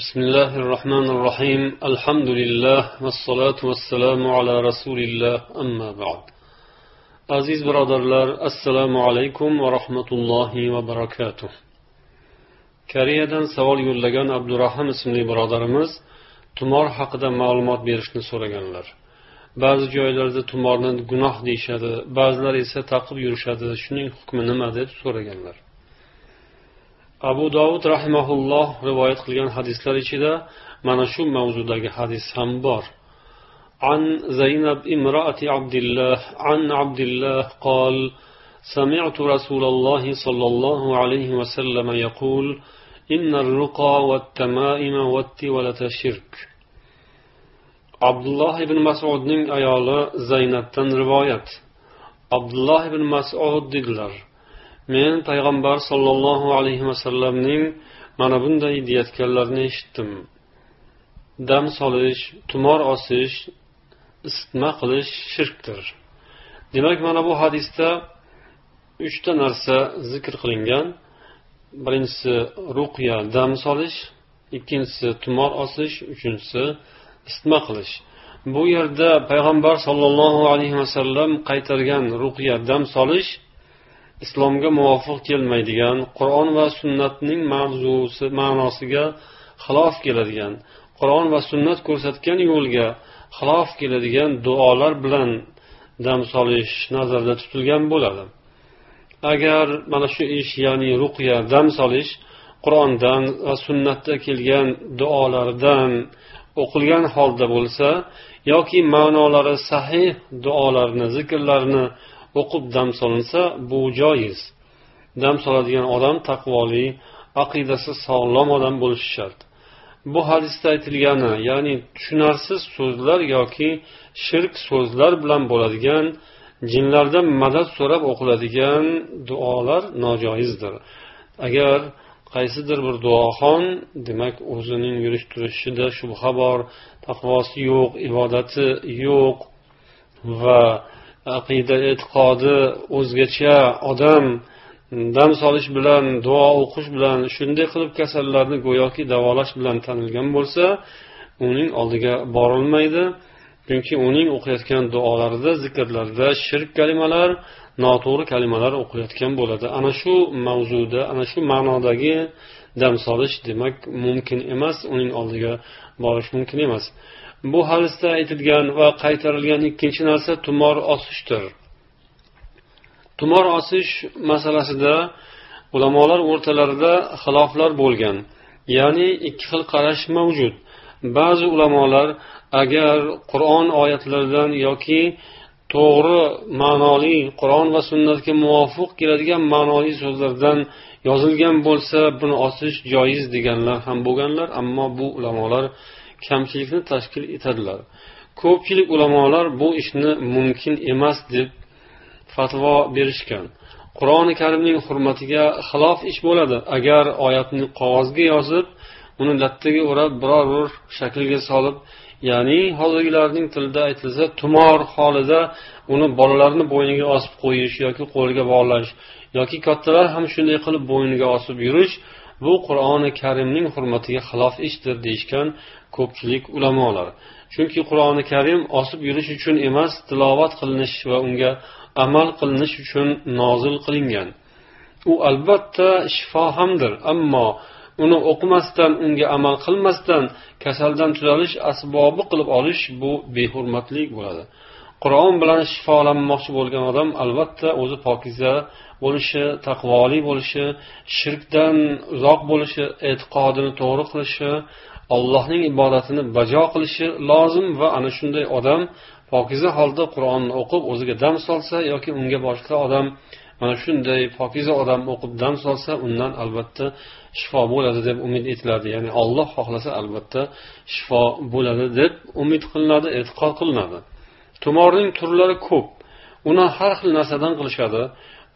بسم الله الرحمن الرحيم الحمد لله والصلاة والسلام على رسول الله أما بعد aziz birodarlar assalomu alaykum va rahmatullohi va barakatuh koreyadan savol yo'llagan abdurahim ismli birodarimiz tumor haqida ma'lumot berishni so'raganlar ba'zi joylarda tumorni gunoh deyishadi ba'zilar esa taqib yurishadi shuning hukmi nima deb so'raganlar abu dovud rahimaulloh rivoyat qilgan hadislar ichida mana shu mavzudagi hadis ham bor عن زينب امرأة عبد الله عن عبد الله قال سمعت رسول الله صلى الله عليه وسلم يقول إن الرقى والتمائم والتولة شرك عبد الله بن مسعود نين أيالا زينب تن رواية عبد الله بن مسعود dedilar men payg'ambar sollallohu alayhi vasallamning mana bunday deyayotganlarini eshitdim. Dam solish tumor osish isitma qilish shirkdir. Demak mana bu hadisda uchta narsa zikr qilingan. Birinchisi ruqya dam solish ikkinchisi tumor osish uchinchisi isitma qilish. Bu yerda payg'ambar sollallohu alayhi vasallam qaytargan ruqya dam solish islomga muvofiq kelmaydigan qur'on va sunnatning mavzusi ma'nosiga xilof keladigan qur'on va sunnat ko'rsatgan yo'lga xilof keladigan duolar bilan dam solish nazarda tutilgan bo'ladi. Agar mana shu ish ya'ni ruqya dam solish qur'ondan va sunnatda kelgan duolardan o'qilgan holda bo'lsa yoki ma'nolari sahih duolarni zikrlarni o'qib dam solinsa bu joiz. Dam soladigan odam taqvoli aqidasi sog'lom odam bo'lishi shart. Bu hadisda aytilgani ya'ni tushunarsiz so'zlar yoki shirk so'zlar bilan bo'ladigan jinlardan madad so'rab o'qiladigan duolar nojoizdir. Agar qaysidir bir duoxon demak o'zining yurish turishida shubha bor taqvosi yo'q ibodati yo'q va aqida e'tiqodi o'zgacha odam dam solish bilan duo o'qish bilan shunday qilib kasallarni go'yoki davolash bilan tanilgan bo'lsa uning oldiga borilmaydi. Chunki uning o'qiyotgan duolarida zikrlarida shirk kalimalar noto'g'ri kalimalar o'qiyotgan bo'ladi. Ana shu mavzuda ana shu ma'nodagi dam solish demak mumkin emas uning oldiga borish mumkin emas. Bu hadisda aytilgan va qaytarilgan ikkinchi narsa tumor osishdir. Tumor osish masalasida ulamolar o'rtalarida xiloflar bo'lgan ya'ni ikki xil qarash mavjud. Ba'zi ulamolar agar qur'on oyatlaridan yoki to'g'ri ma'noli qur'on va sunnatga muvofiq keladigan ma'noli so'zlardan yozilgan bo'lsa buni osish joiz deganlar ham bo'lganlar ammo bu ulamolar kamchilikni tashkil etadilar. Ko'pchilik ulamolar bu ishni mumkin emas deb fatvo berishgan. Qur'oni karimning hurmatiga xilof ish bo'ladi. Agar oyatni qog'ozga yozib uni lattaga o'rab biror bir shaklga solib ya'ni hozirgilarning tilida aytilsa tumor holida uni bolalarni bo'yniga osib qo'yish yoki qo'liga bog'lash yoki kattalar ham shunday qilib bo'yniga osib yurish bu qur'oni karimning hurmatiga xilof ishdir deyishgan ko'pchilik ulamolar. Chunki qur'oni karim osib yurish uchun emas tilovat qilinish va unga amal qilinish uchun nozil qilingan. U albatta shifo hamdir ammo uni o'qimasdan unga amal qilmasdan kasaldan tuzalish asbobi qilib olish bu behurmatlik bo'ladi. Qur'on bilan shifolanmoqchi bo'lgan odam albatta o'zi pokiza bo'lishi taqvoli bo'lishi shirkdan uzoq bo'lishi e'tiqodini to'g'ri qilishi allohning ibodatini bajo qilishi lozim va ana shunday odam pokiza holda qur'onni o'qib o'ziga dam solsa yoki unga boshqa odam mana shunday pokiza odam o'qib dam solsa undan albatta shifo bo'ladi deb umid etiladi. Ya'ni olloh xohlasa albatta shifo bo'ladi deb umid qilinadi e'tiqod qilinadi. Tumorning turlari ko'p. Uni har xil narsadan qilishadi.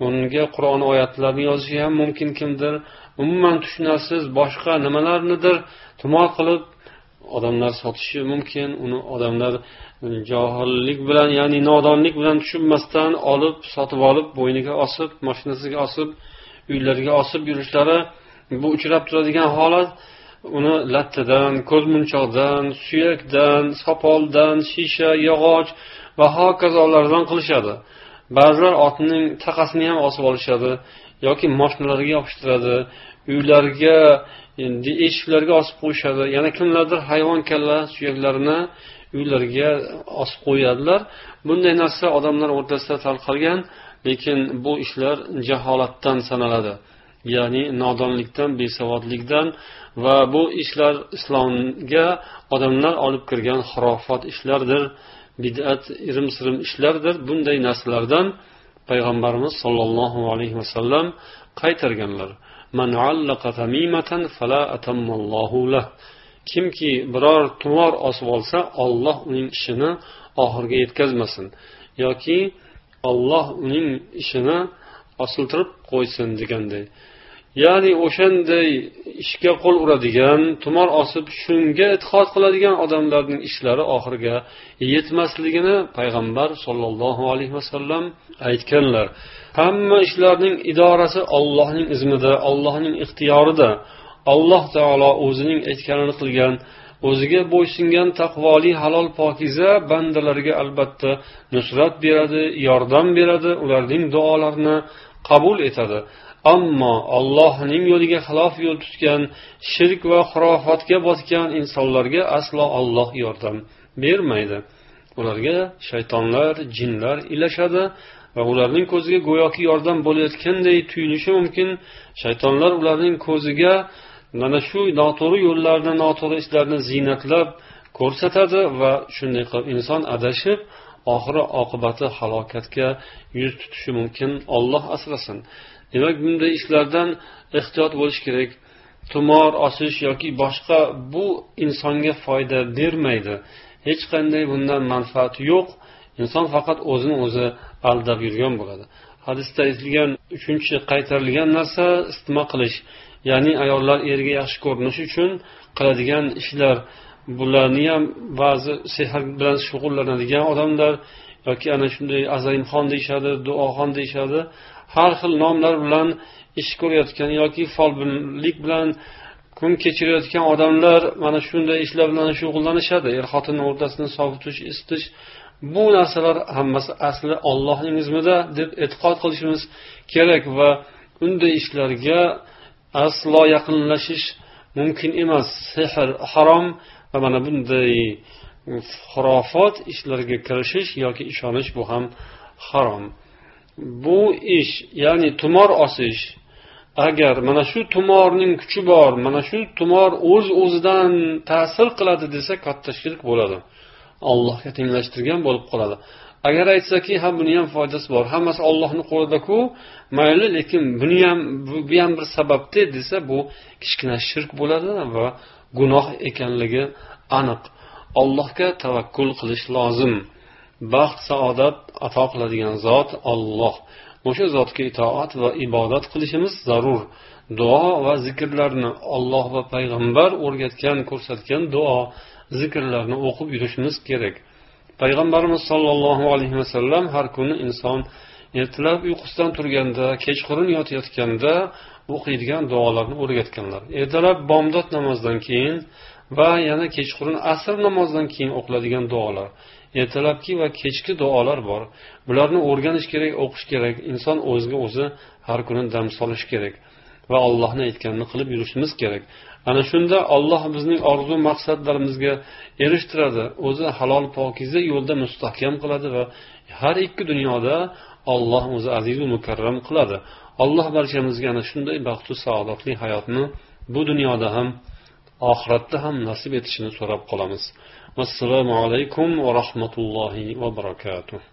Unga qur'on oyatlarini yozishi ham mumkin kimdir. Umuman tushunarsiz boshqa nimalarnidir tumor qilib odamlar sotishi mumkin. Uni odamlar johillik bilan ya'ni nodonlik bilan tushunmasdan olib sotib olib bo'yniga osib mashinasiga osib uylariga osib yurishlari bu uchrab turadigan holat. Uni lattadan ko'zmunchoqdan suyakdan sopoldan shisha yog'och va hokazolardan qilishadi. Ba'zilar otning taqasini ham osib olishadi yoki moshinalarga yopishtiradi uylarga eshiklarga osib qo'yishadi. Yana kimlardir hayvon kalla suyaklarini uylarga osib qo'yadilar. Bunday narsa odamlar o'rtasida tarqalgan lekin bu ishlar jaholatdan sanaladi ya'ni nodonlikdan besavodlikdan va bu ishlar islomga odamlar olib kirgan xurofot ishlardir. Bidat irim sirim ishlardir. Bunday narsalardan payg'ambarimiz sollallohu alayhi vasallam qaytarganlar. Kimki biror tumor osib olsa olloh uning ishini oxiriga yetkazmasin yoki olloh uning ishini osiltirib qo'ysin deganday. Ya'ni o'shanday ishga qo'l uradigan tumor osib shunga e'tiqod qiladigan odamlarning ishlari oxiriga yetmasligini payg'ambar sollallohu alayhi vasallam aytganlar. Hamma ishlarning idorasi ollohning izmida ollohning ixtiyorida. Alloh taolo o'zining aytganini qilgan o'ziga bo'ysungan taqvoli halol pokiza bandalarga albatta nusrat beradi yordam beradi ularning duolarini qabul etadi. Ammo allohning yo'liga xilof yo'l tutgan shirk va xurofotga botgan insonlarga aslo olloh yordam bermaydi. Ularga shaytonlar jinlar ilashadi va ularning ko'ziga go'yoki yordam bo'layotganday tuyulishi mumkin. Shaytonlar ularning ko'ziga mana shu noto'g'ri yo'llarni noto'g'ri ishlarni ziynatlab ko'rsatadi va shunday qilib inson adashib oxiri oqibati halokatga yuz tutishi mumkin. Olloh asrasin. Demak bunday ishlardan ehtiyot bo'lish kerak. Tumor osish yoki boshqa bu insonga foyda bermaydi. Hech qanday bundan manfaati yo'q. Inson faqat o'zini o'zi aldab yurgan bo'ladi. Hadisda aytilgan uchinchi qaytarilgan narsa istima qilish. Ya'ni ayollar erga yaxshi ko'rinish uchun qiladigan ishlar. Bularni ham ba'zi sehr bilan shug'ullanadigan odamlar yoki ana shunday azayimxon deyishadi duoxon deyishadi har xil nomlar bilan ish ko'rayotgan yoki folbinlik bilan kun kechirayotgan odamlar mana shunday ishlar bilan shug'ullanishadi. Er xotin o'rtasini sovutish isitish bu narsalar hammasi asli ollohning izmida deb e'tiqod qilishimiz kerak va unday ishlarga aslo yaqinlashish mumkin emas. Sehr harom va mana bunday xurofot ishlarga kirishish yoki ishonish bu ham harom. Bu ish ya'ni tumor osish agar mana shu tumorning kuchi bor mana shu tumor o'z uz o'zidan ta'sir qiladi desa katta shirk bo'ladi. Allohga tenglashtirgan bo'lib qoladi. Agar aytsaki ha buni ham foydasi bor hammasi ollohni qo'lidaku mayli lekin buni ham bu ham bir sababda desa bu kichkina shirk bo'ladi va gunoh ekanligi aniq. Allohga tavakkul qilish lozim. Baxt saodat ato qiladigan zot olloh o'sha zotga itoat va ibodat qilishimiz zarur. Duo va zikrlarni olloh va payg'ambar o'rgatgan ko'rsatgan duo zikrlarni o'qib yurishimiz kerak. Payg'ambarimiz sollallohu alayhi vasallam har kuni inson ertalab uyqusidan turganda kechqurun yotayotganda o'qiydigan duolarni o'rgatganlar. Ertalab bomdod namozidan keyin va yana kechqurun asr namozidan keyin o'qiladigan duolar. Ertalabki va kechki duolar bor. Bularni o'rganish kerak o'qish kerak. Inson o'ziga o'zi har kuni dam solishi kerak va allohni aytganini qilib yurishimiz kerak. Ana shunda olloh bizning orzu maqsadlarimizga erishtiradi o'zi halol pokiza yo'lda mustahkam qiladi va har ikki dunyoda olloh o'zi azizu mukarram qiladi. Alloh barchamizga ana shunday baxtu saodatli hayotni bu dunyoda ham oxiratda ham nasib etishini so'rab qolamiz. Assalomu alaykum va rahmatullohi va barakatuh.